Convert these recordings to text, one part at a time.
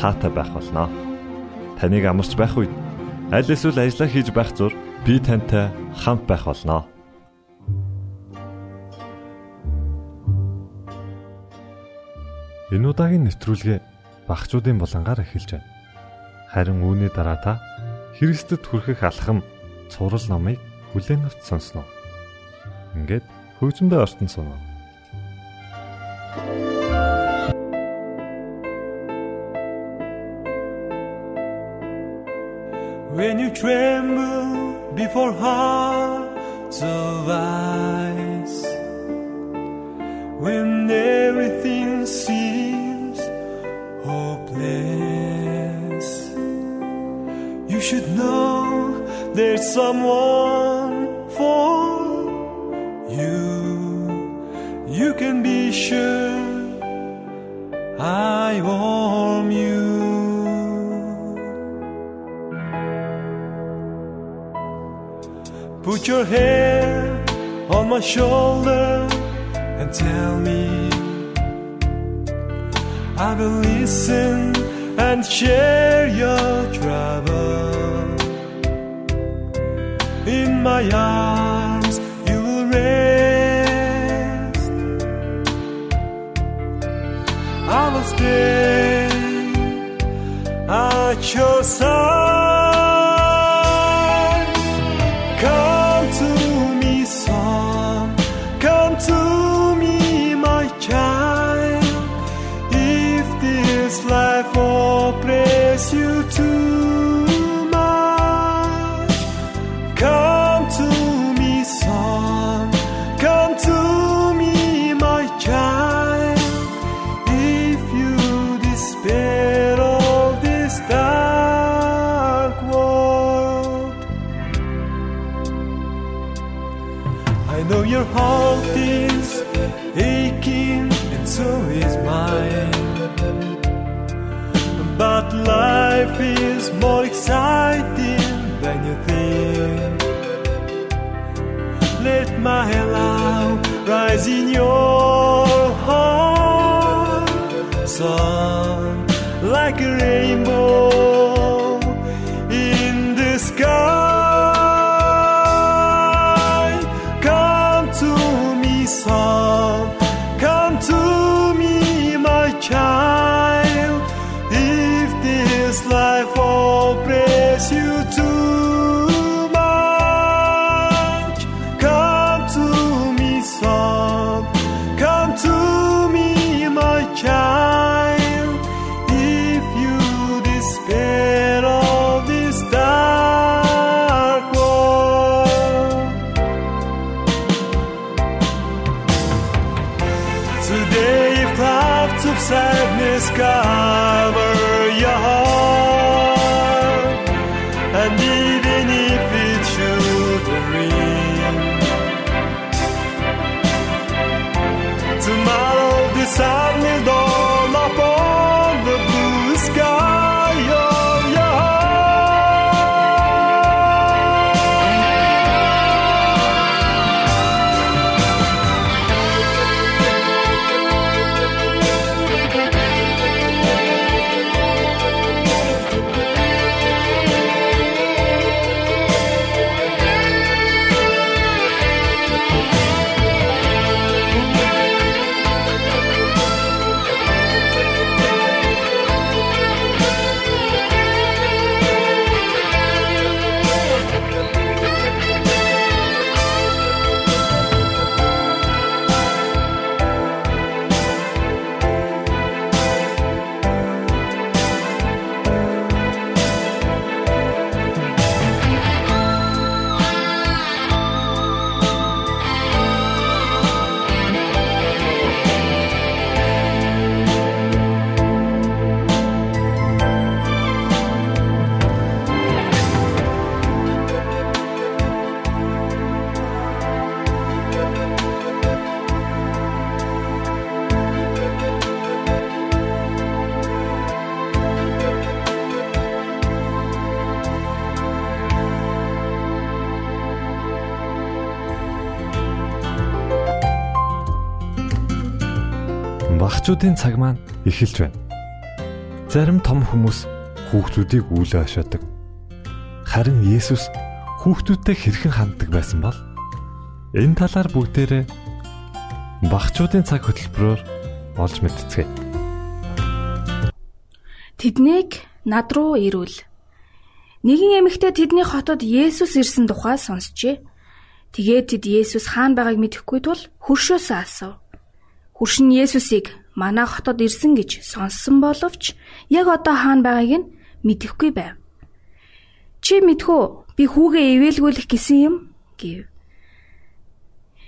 таатай байх болноо. Таныг амарч байх үед аль эсвэл ажиллаа хийж байх зур би тантай хамт байх болноо. Энэ удаагийн нэвтрүүлгээ багчуудын булангаар эхэлж байна. Харин үүний дараа та Христэд хүрэхэх алхам цурал номыг бүлээн авт сонсноо. Ингээд хөгжмөдөө ортон сунаа. When you tremble before hearts of ice, when everything seems hopeless, you should know there's someone for you. You can be sure I warm Put your hand on my shoulder and tell me I will listen and share your trouble. In my arms you will rest. I will stay at your side. to more exciting than you think. Let my love rise in your heart, son, Багчуудын цаг маань эхэлж байна. Зарим том хүмүүс хүүхдүүдийг үүлээ хашаадаг. Харин Есүс хүүхдүүдтэй хэрхэн ханддаг байсан бол энэ талаар бүгдээрээ багчуудын цаг хөтөлбөрөөр олж мэдцгээе. Тэднийг над руу ирүүл. Нэгэн эмэгтэй тэдний хотод Есүс ирсэн тухай сонсчээ. Тэгээд тэд Есүс хаана байгааг мэдэхгүй тул хөршөөсөө асуув. Хөрш нь Есүсийг манай хотод ирсэн гэж сонссон боловч яг одоо хаана байгааг нь мэдэхгүй байв. Чи мэдхүү би хүүгээ ивэлгүүлэх гэсэн юм гэв.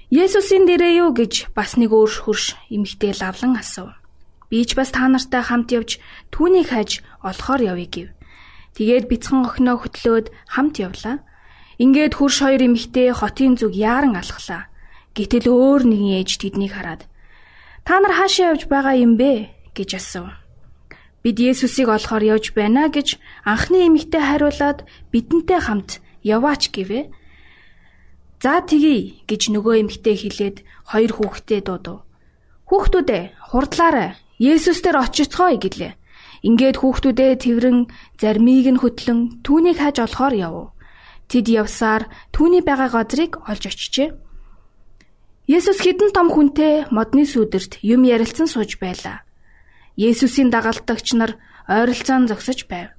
Есүсийн дээрээ юу гэж бас нэг өөр хөрш эмэгтэй лавлан асуув. Би ч бас та нартай хамт явж түүнийг хаж олохоор явъя гэв. Тэгээд бяцхан охиноо хөтлөөд хамт явлаа. Ингээд хөрш хоёр эмэгтэй хотын зүг яаран алхлаа. Гэтэл өөр нэгэн ээж тэднийг хараад Та нар хаашаа явж байгаа юм бэ гэж асуув. Бид Есүсийг олохоор явж байна гэж анхны эмэгтэй хариулаад бидэнтэй хамт яваач гэвэ. За тэгье гэж нөгөө эмэгтэй хэлээд хоёр хүүхдээ дуудав. Хүүхдүүдээ хурдлаарай. Есүс дээр очицгоё гэлээ. Ингээд хүүхдүүдээ тэрэн зармийг нь хөтлөн түүнийг хаж олохоор яв. Тэд явсаар түүний байгаа газрыг олж очижээ. Есүс хідэн том хүнтэй модны сүдэрт юм ярилцсан сууж байлаа. Есүсийн дагалдагч нар ойролцоон зогсож байв.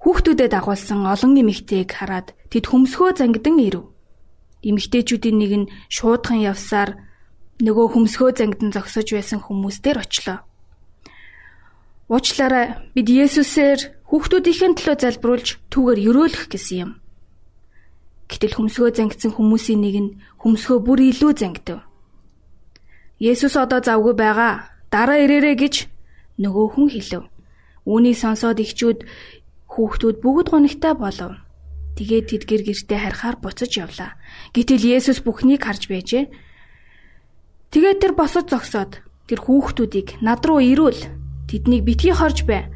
Хүүхдүүдэд дагуулсан олон эмэгтэйг хараад тэд хөмсгөө зангидан ирэв. Эмэгтэйчүүдийн нэг нь шуудхан явсаар нөгөө хөмсгөө зангидан зогсож байсан хүмүүс дээр очлоо. Уучлаарай бид Есүсээр хүүхдүүдийн төлөө залбиулж түүгээр өрөөлөх гэсэн юм. Гэтэл хөмсгөө зангидсан хүмүүсийн нэг нь хөмсгөө бүр илүү зангидав. Есүс одоо завгүй байгаа. Дараа ирээрэй гэж нөгөө хүн хэлв. Үүнийг сонсоод ихчүүд хүүхдүүд бүгд гонигтай болов. Тэгээд тэд гэр гертэ харахаар буцаж явлаа. Гэтэл Есүс бүхнийг харж байжээ. Тэгээд тэр босож зогсоод тэр хүүхдүүдийг над руу ирүүл. Тэднийг битгий хорж бай.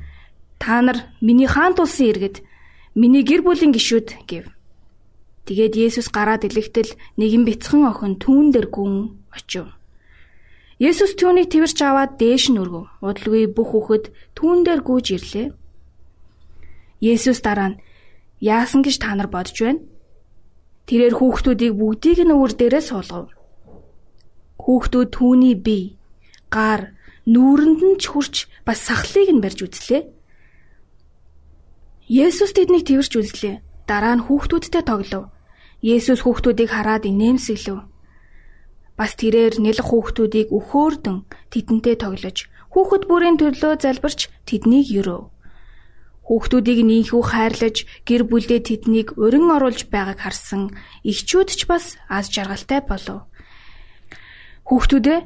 Та нар миний хаан тулсан иргэд миний гэр бүлийн гишүүд гэв. Тэгээд Есүс гараад илэгтэл нэгэн бяцхан охин түүн дээр гүн очив. Есүс түүнийг тэрч аваад дээш нь өргөв. Удалгүй бүх хүүхэд түүн дээр гүйж ирлээ. Есүс дараа нь яасан гэж та нар бодож байна? Тэрээр хүүхдүүдийг бүгдийг нь өвөр дээрээ суулгав. Хүүхдүүд түүний бие, гар, нүүрэнд нь ч хурч бас сахлыг нь барьж үзлээ. Есүс тэднийг тэрч үзлээ. Дараа нь хүүхдүүдтэй тоглов. Есүс хүүхдүүдийг хараад инээмсэглэв. Бас тэрээр нэлэх хүүхдүүдийг өхөөрдөн тэдэнтэй тоглож хүүхэд бүрийн төлөө залбирч тэднийг өрөө. Хүүхдүүдийг нийнхүү хайрлаж гэр бүлдээ тэднийг өрн оруулж байгааг харсан эхчүүд ч бас аз жаргалтай болов. Хүүхдүүдээ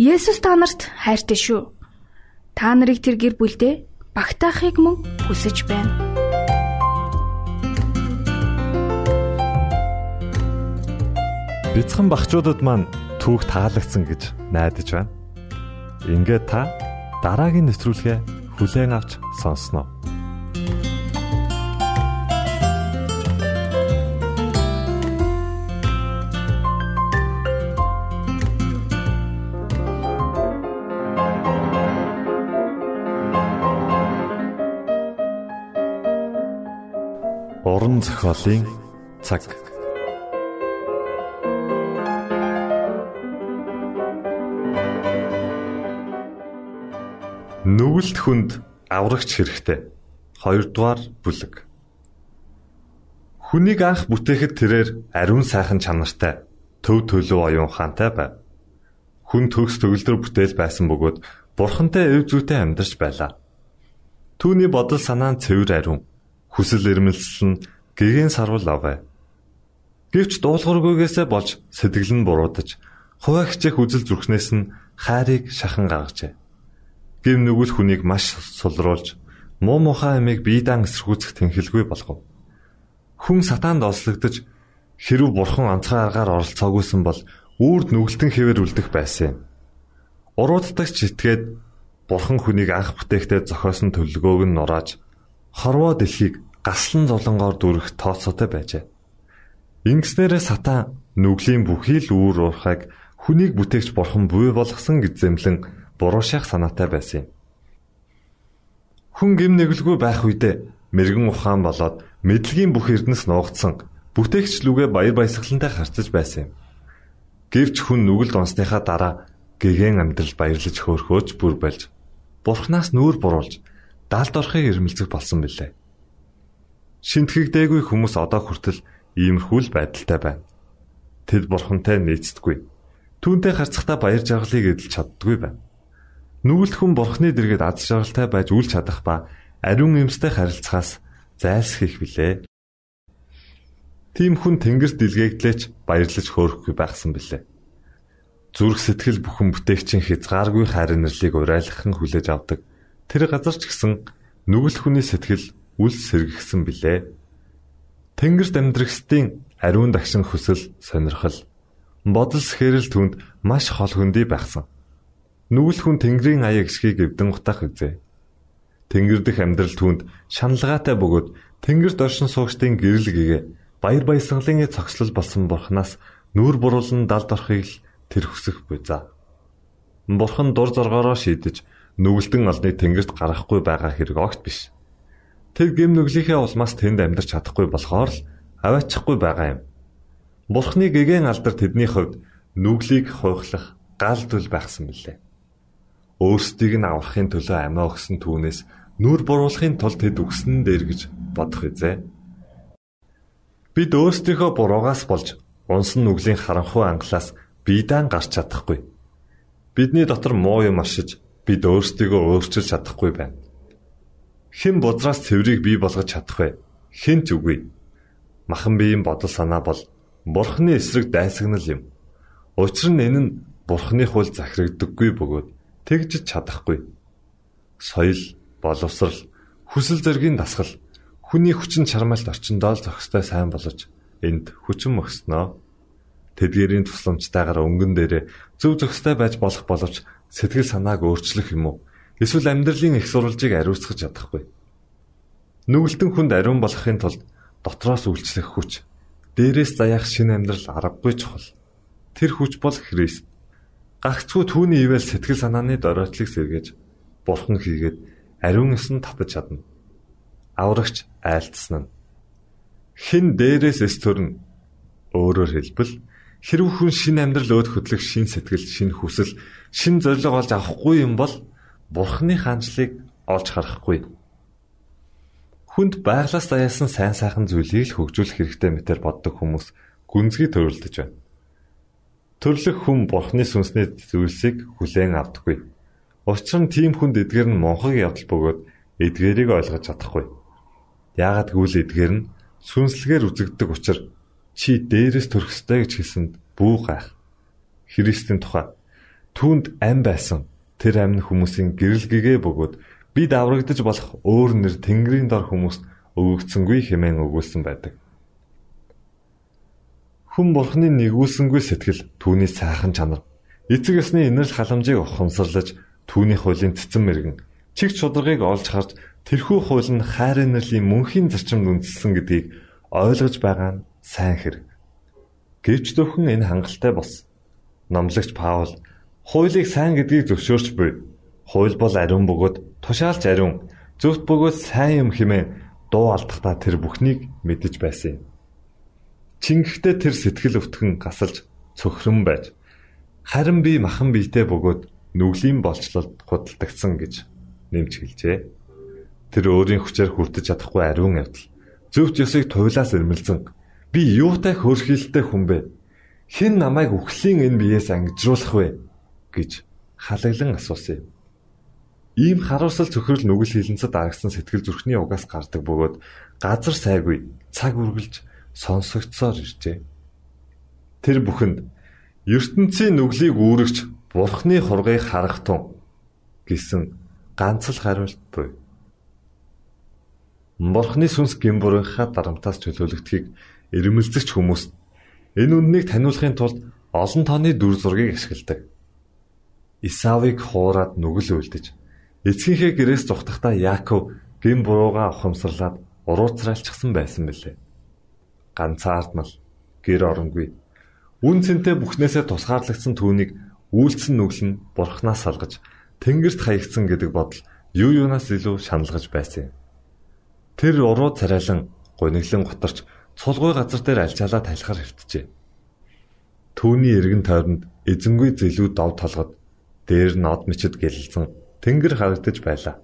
Есүс та нарт хайртай шүү. Та нарыг тэр гэр бүлдээ багтаахыг мөн хүсэж байна. Бяцхан багчуудад маань түүх таалагдсан гэж найдаж байна. Ингээд та дараагийн нэвтрүүлгээ хүлээн авч сонсноо. Уран зохиолын цаг Нүгэлт хүнд аврагч хэрэгтэй. Хоёрдугаар бүлэг. Хүнийг анх бүтээхэд тэрээр ариун сайхан чанартай, төв төлөв оюун ухаантай байв. Хүн төгс төгөлдөр бүтээл байсан бөгөөд бурхантай өв зүйтэй амьдарч байлаа. Түүний бодол санаа нь цэвэр ариун, хүсэл эрмэлзэл нь гэгэн сарвал авэ. Гэвч дуулуургүйгээсээ болж сэтгэл нь буруудаж, хуваа хичээх үзэл зүрхнээс нь хайрыг шахан гаргажээ гів нүгэл хүнийг маш сулруулж муу мухай амийг биедан эсэргүүцэх тэнхэлгүй болгов. Хүн сатаанд ослогдож хэрв бурхан онцгой аргаар оролцоогүйсэн бол үрд нүгэлтэн хэвээр үлдэх байсан юм. Урууддагч итгээд бурхан хүнийг анх бүтээхдээ зохиосон төлөвлөгөөг нь нурааж хорвоо дэлхийг гаслан зовлонгоор дүрх тооцоотой байжээ. Ингэснээрээ сатан нүглийн бүхий л үүр уурхайг хүнийг бүтээгч бурхан буй болгосон гэж зэмлэн буруу шах санаатай байсан юм. Хүн гим нэглгүй байх үедээ мэрэгэн ухаан болоод мэдлэгийн бүх эрдэнэс нуугдсан бүтээгч лүгэ баяр баясгалантай харцаж байсан юм. Гэвч хүн нүгэлд онсныхаа дараа гэгэн амьдрал баярлаж хөөрхөөж бүр болж бурхнаас нүүр буруулж далд орохыг ирмэлцэх болсон билээ. Шинтгэгдээгүй хүмүүс одоо хүртэл иймэрхүү л байдалтай байна. Тэд бурхантай нийцдэггүй. Түүнтэй харцахтаа баяр жаргалыг эдэлж чаддгүй байна. Нүгэлт хүн бурхны дэргэд аз жаргалтай байж үл чадах ба ариун эмстэй харилцахаас зайлсхийх билээ. Тийм хүн тэнгэрт дэлгээгдлээч баярлаж хөөрөхгүй байхсан билээ. Зүрх сэтгэл бүхэн бүтээгчийн хязгааргүй хайрнэрлийг урайлахын хүлээж авдаг. Тэр газар ч гэсэн нүгэлт хүний сэтгэл үл сэргэгсэн билээ. Тэнгэрт амьдрахстын ариун дагшин хүсэл сонирхол бодол сэхэрэл түнд маш хол хөндөй байхсан. Нүгэл хүн Тэнгэрийн аяа гисхийг эвдэн утах үзээ. Тэнгэр дэх амьдрал түнд шаналгаатай бөгөөд Тэнгэрт оршин суугчдын гэрэл гэгээ баяр баясгалын цогцлол болсон бурхнаас нүүр буруулан далд орохыг л тэр хүсэх буй за. Бурхан дур зоргоороо шийдэж нүгэлтэн олныг Тэнгэрт гаргахгүй байгаа хэрэг огт биш. Тэр гэм нүглийнхээ улмаас тэнд амьдарч чадахгүй болохоор л аваачихгүй байгаа юм. Бурхны гэгэн алдар тэдний хувьд нүглийг хуйхлах гал дүл байхсан билээ өөрсдийг нь аврахын төлөө амиа өгсөн түүнээс нүр буруулахын тулд тэд үгсэн дээр гэж бодох үзээ. Бид өөрсдийнхөө буруугаас болж унсан нүглийн харанхуй ангалаас биедан гарч чадахгүй. Бидний дотор муу юм ашиж бид өөрсдийгөө өөрчилж чадахгүй байна. Хэн бодраас цэврийг бий болгож чадах вэ? Хэн ч үгүй. Махан биеийн бодол санаа бол бурхны эсрэг дайсагнал юм. Учир нь энэ нь бурхны хууль захирагддаггүй бөгөөд тэгж чадахгүй. Соёл, боловсрал, хүсэл зэргийн дасгал хүний хүчин чармайлт орчиндоо л зохистой сайн болож энд хүчин мөкснөө. Тэдгэрийн тусламжтайгаар өнгөн дээрээ зөв зохистой байж болох боловч сэтгэл санааг өөрчлөх юм уу? Эсвэл амьдралын их сурвалжийг ариусгах чадахгүй. Нүгэлтэн хүнд ариун болохын тулд дотроос үйлчлэх хүч, дээрээс заяах шинэ амьдрал аргагүй чухал. Тэр хүч бол Христ. Гагцгүй түүний ивэл сэтгэл санааны доройтлыг сэргээж бурхан хийгээд ариун эсэн татаж чадна. Аврагч айлтсан нь. Хэн дээрээс эс төрн өөрөөр хэлбэл хэрв хүн шин амьдрал өөд хөдлөх шин сэтгэл, шин хүсэл, шин зориг олж авахгүй юм бол бурханы хаанчлыг олж харахгүй. Хүнд байглаас даяасан сайн сайхан зүйлийг л хөгжүүлэх хэрэгтэй мэтэр боддог хүмүүс гүнзгий төрөлдөж байна. Төрлөх хүн бурхны сүнсний зүйлсийг хүлээн авдаггүй. Учир нь тийм хүнд эдгээр нь монхог явдал бөгөөд эдгээрийг ойлгож чадахгүй. Яагад гэвэл эдгээр нь сүнслэгээр үзэгддэг учраас чи дээрээс төрөх ёстой гэж хэлсэнд бүү гайх. Христийн тухай түүнд ам байсан тэр амны хүмүүсийн гэрэл гэгээ бөгөөд би даврагдаж болох өөр нэр Тэнгэрийн дор хүмүүст өгөгдсөнгүй хэмээн өгүүлсэн байдаг. Хүн бурхны нэгүүлсэнгүй сэтгэл түүний сайхан чанар. Эцэг ёсны инэрл халамжийг ухамсарлаж түүний хуулийн цэцэн мэрэгэн чиг чударгыг олж харж тэрхүү хууль нь хайр инэрлийн мөнхийн зарчимд үндэслэн гэдгийг ойлгож байгаа нь сайн хэрэг. Гэвч зөвхөн энэ хангалттай бос. Номлогч Паул хуулийг сайн гэдгийг зөвшөөрч буй. Хууль бол ариун бөгөөд тушаалч ариун, зөвхт бөгөөд сайн юм хэмээн дуу алдахдаа тэр бүхнийг мэдэж байсан юм. Чингэхдээ тэр сэтгэл өвтгөн гасалж цөхрөн байж харин би махан биетэй бөгөөд нүглийн болцлолд худалдагдсан гэж нэмж хэлжээ. Тэр өөрийн хүчээр хүртэж чадахгүй ариун явдал зөвхт ёсыг туйлаас ирмэлзэн би юутай хөөрхилтэй хүн бэ? Хэн намайг үхлийн энэ биеэс ангижруулах вэ гэж халаглан асуусан юм. Ийм харуулсал цөхрөл нүгэл хилэнцэд дарагсан сэтгэл зүрхний угаас гардаг бөгөөд газар сайгүй цаг үргэлж сонсогдсоор иржээ. Тэр бүхэнд ертөнцийн нүглийг үүрэгч Бурхны хургийг харах тун гэсэн ганц л хариулт буй. Бурхны сүнс гимбурынхаа дарамтаас чөлөөлөгдөхийг ирмэлзэгч хүмүүс энэ үннийг таниулахын тулд олон тооны дүр зургийг ашигладаг. Исавыг хуураад нүгэл үлдэж эцгийнхээ гэрээс зүхтахдаа Яаков гин бурууга ухамсарлаад урууцралчихсан байсан билээ ганцаардмал гэр оронгүй. Үн цэнтэй бүхнээсээ тусгаарлагдсан түүнийг үйлцэн нүгэл нь бурхнаас салгаж тэнгэрт хаягдсан гэдэг бодол юу юунаас илүү шаналгаж байсан юм. Тэр уруу царайлан гуниглан готарч цулгүй газар дээр альчаалаа талхаар хөвтжээ. Түүний эргэн тойронд эзэнгүй зэлүүд дов толгод дээр нод мчид гэлэлцэн тэнгэр харагдаж байлаа.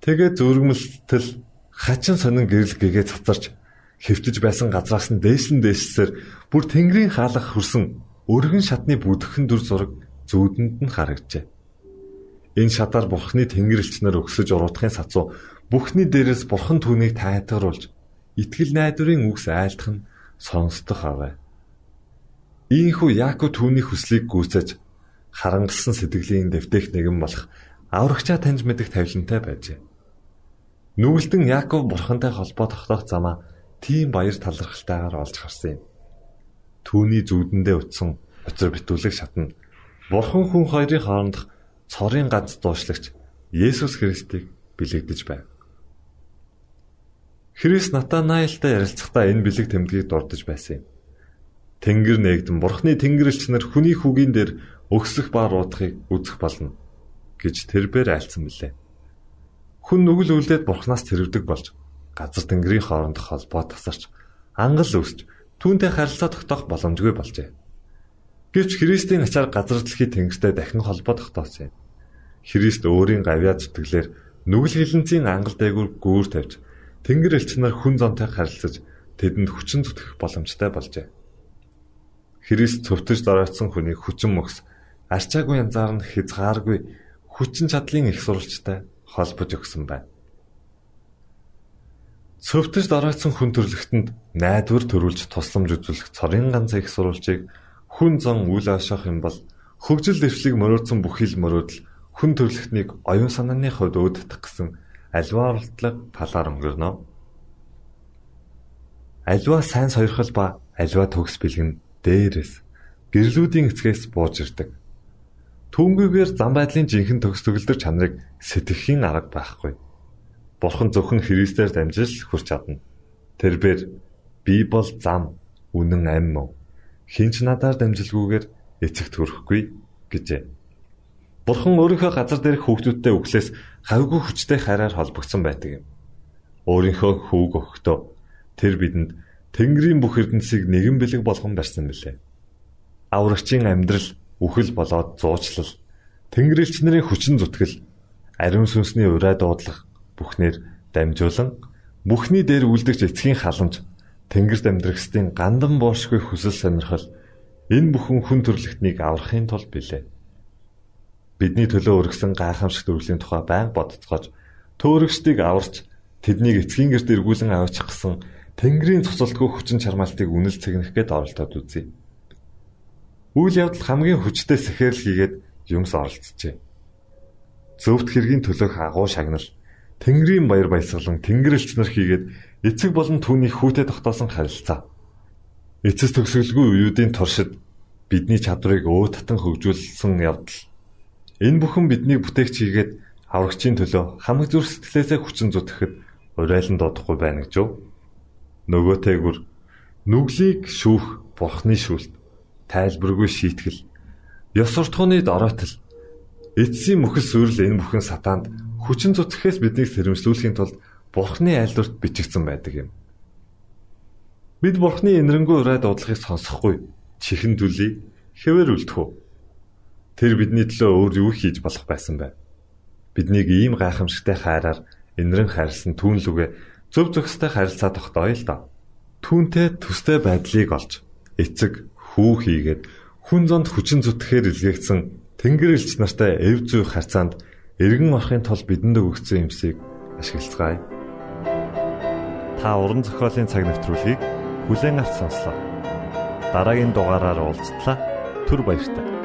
Тэгээ зүргэмэлтэл хачин сонин гэрэл гэгээ цацарч хэвтэж байсан газраас нь дээшлэн дээшлсээр бүр тэнгэрийн хаалга хөрсөн өргөн шатны бүдгхэн дүр зураг зүүдэнд нь харагджээ. Энэ шатаар бурхны тэнгэрлэгчнэр өгсөж уруудахын сацуу бүхний дээрээс бурхан түүнийг тайтгаруулж итгэл найдварын үгс айлтах нь сонсдох аваа. Ийхүү Яаков түүний хүслийг гүйцэж харангалсан сэтгэлийн дэвтэх нэгэн болох аврагчаа таньж мэдэх тавилантай байжээ. Нүгэлтэн Яаков бурхантай холбоо тогтоох замаа тийм баяр талархалтайгаар олж харсан юм. Түүний зүудэндээ утсан учир битүүлэг шатна. Бурхан хүн хоёрын хоорондох цорын ганц дуушлагч Есүс Христийг бэлэгдэж байв. Христ Натанаилтай ярилцахдаа энэ бэлэг тэмдгийг дурдж байсан юм. Тэнгэр нээгдэн Бурхны тэнгэрлэгч нар хүний хүүгийн дээр өгсөх ба руудахыг үзэх болно гэж тэрбээр айлцсан билээ. Хүн нүгэл үлдээд Бурханаас тэрвдэг болж газар тэнгэрийн хоорондох холбоо тасарч ангал өсч түүнтэй харилцаа тогтоох боломжгүй болжээ. Гэвч Христийн ачаар газар дэлхий тэнгэртэй дахин холбоо тогтоосон юм. Христ өөрийн гавьяа зүтгэлээр нүгэл хилэнцийн ангал дээгүүр гүүр тавьж Тэнгэр элч нар хүн зонтой харилцаж тэдэнд хүчин зүтгэх боломжтой болжээ. Христ цөвтөж доройтсон хүний хүчин мөхс арчаагүй янзаар нь хязгааргүй хүчин чадлын их сурвалжтай холбож өгсөн байна. Цөвтөж дараацсан хүн төрлөختөнд найдвар төрүүлж тусламж үзүүлэх цорын ганц их сурвалжийг хүн зан үйл ашаах юм бол хөгжил дэвшлиг мориодсон бүхий л мориодл хүн төрлөختнийг оюун санааны хувьд өөддөх гэсэн аливаа оролдлого талаар өнгөрнө. Аливаа сайн сойрхол ба аливаа төгс бэлгэн дээрээс гэрлүүдийн эцгээс бууж ирдэг. Түүнгүйгээр зам байдлын жинхэнэ төгс төгөлдөр чанарыг сэтгэхийн арга байхгүй Бурхан зөвхөн Христээр дамжиж хүрч чадна. Тэрбэр би бол зам, үнэн амь мөн. Хинч надаар дамжилгүйгээр эцэгт хүрэхгүй гэжээ. Бурхан өөрийнхөө газар дээрх хүүхдүүдтэй өглөөс хавьгүй хүчтэй хайраар холбогдсон байдаг юм. Өөрийнхөө хүүг өгөхдөө тэр бидэнд Тэнгэрийн бүх эрдэнсийг нэгэн бэлэг болгон барьсан билээ. Аврагчийн амьдрал үхэл болоод зуучлал, Тэнгэрлэгч нарын хүчин зүтгэл, ариун сүнсний ураа дуудлага бүхнээр дамжуулан бүхний дээр үлдэгч эцгийн халамж, Тэнгэрт амьдрахстын гандан боошгүй хүсэл сонирхол энэ бүхэн хүн төрлөختнийг аврахын тулд билээ бидний төлөө өргөсөн гайхамшигт үргэлжлийн тухай байнга бодцоож төөрөгчдийг аварч тэднийг эцгийн гэрт эргүүлэн аваачих гэсэн Тэнгэрийн цуцалтгүй хүчин чармаалтыг үнэл цэгнэх гээд оролдоод үзье. Үйл явдал хамгийн хүчтэй сэхэрл хийгээд юмс оролцжээ. Зөвхт хэргийн төлөөх агуу шагнал Тэнгэрийн баяр баясгалан Тэнгэрлэгч нар хийгээд эцэг болон түүний хүүтэд тогтоосон харилцаа. Эцэс төгсгөлгүй үеүүдийн туршид бидний чадварыг өө татан хөгжүүлсэн явдал Энэ бүхэн бидний бүтээгч хийгээд аврагчийн төлөө хамаг зүр сэтгэлээсээ хүчин зүтгэхэд урайлан дуудахгүй байна гэж юу? Нөгөөтэйгүр нүглийг шүүх бурхны шүлт тайлбаргүй шийтгэл ёс суртахууны дороотл эцсийн мөхөл сүрэл энэ бүхэн сатаанд хүчин зүтгэхээс биднийг сэрэмжлүүлэхийн тулд бурхны айлдварт бичигдсэн байдаг юм. Бид бурхны энэрэнгүй урай дуудлагыг сонсохгүй чихэн дүлий хэвээр үлдэх үү? Тэр бидний төлөө өөр юу хийж болох байсан бэ? Биднийг ийм гайхамшигтай хайраар инрэн хайрлсан түүн лүгэ зөв зөвхөстэй харилцаа тогтооё л доо. Түүнтэй төстэй байдлыг олж эцэг хүү хийгээд хүн зонд хүчин зүтгэхээр илгээгдсэн Тэнгэрлэгч нартай эв зүй харьцаанд эргэн орохын тулд бидэнд өгсөн юмсыг ашиглацгаая. Та уран зохиолын цаг навтруулыг бүлээн авч сонслоо. Дараагийн дугаараар уулзтлаа. Түр баярлалаа.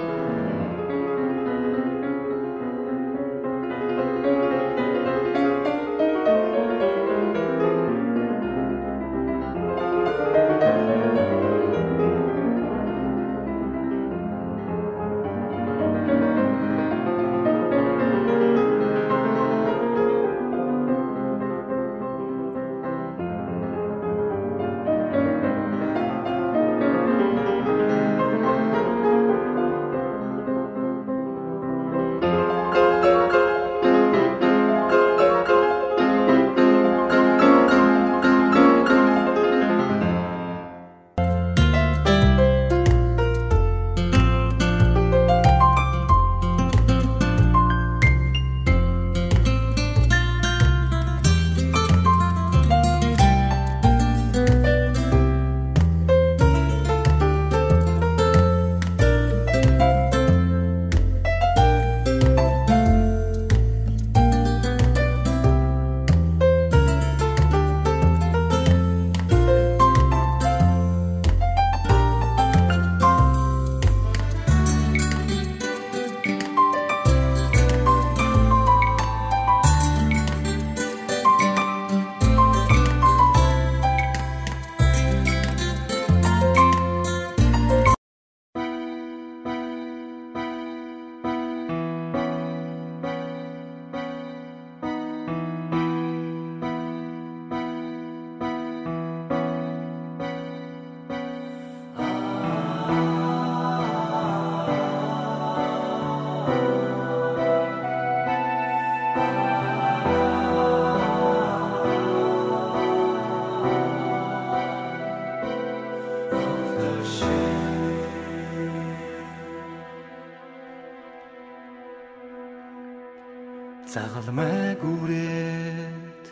Загалмай гүрээд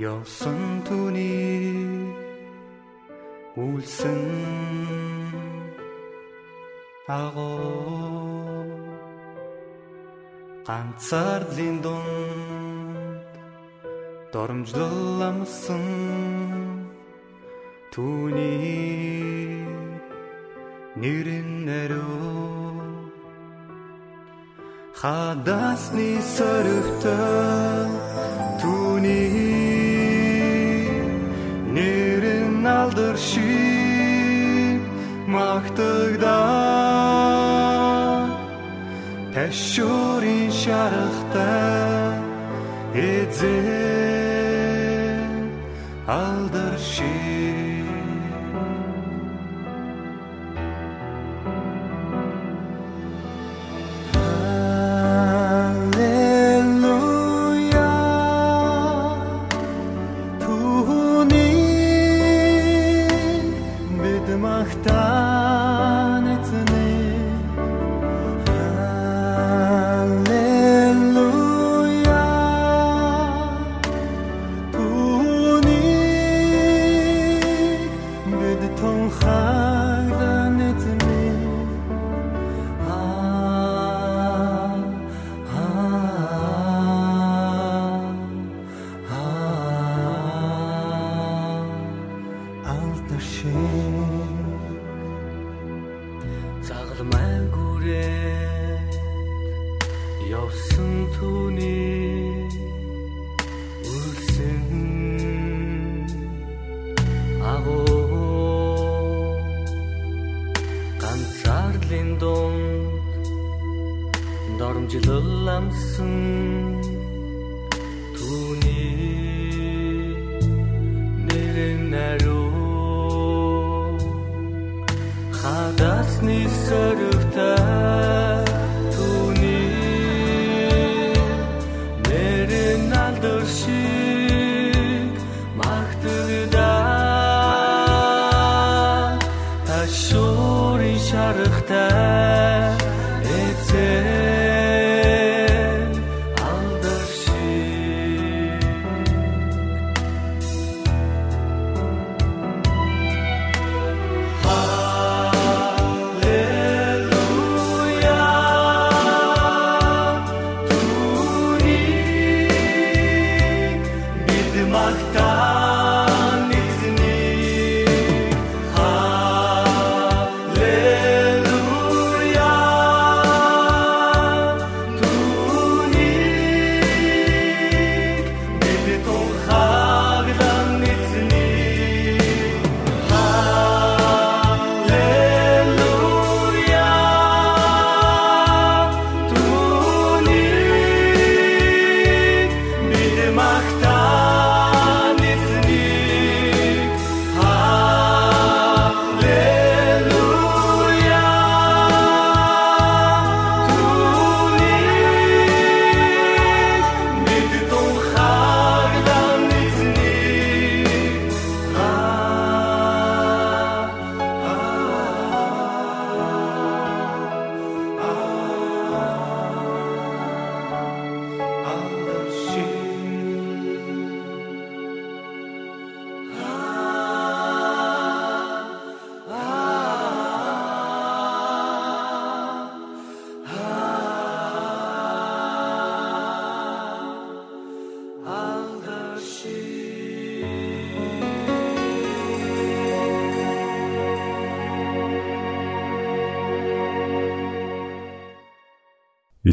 явсан түүний үлсэн агоо ганцаардлын дунд доромжлол амсан түүний нэрэн нэрөө хадасны сөрөгтэй түүний нэрэн алдар шиг магтагдаа. Тэшүүрийн шарахтай эзэн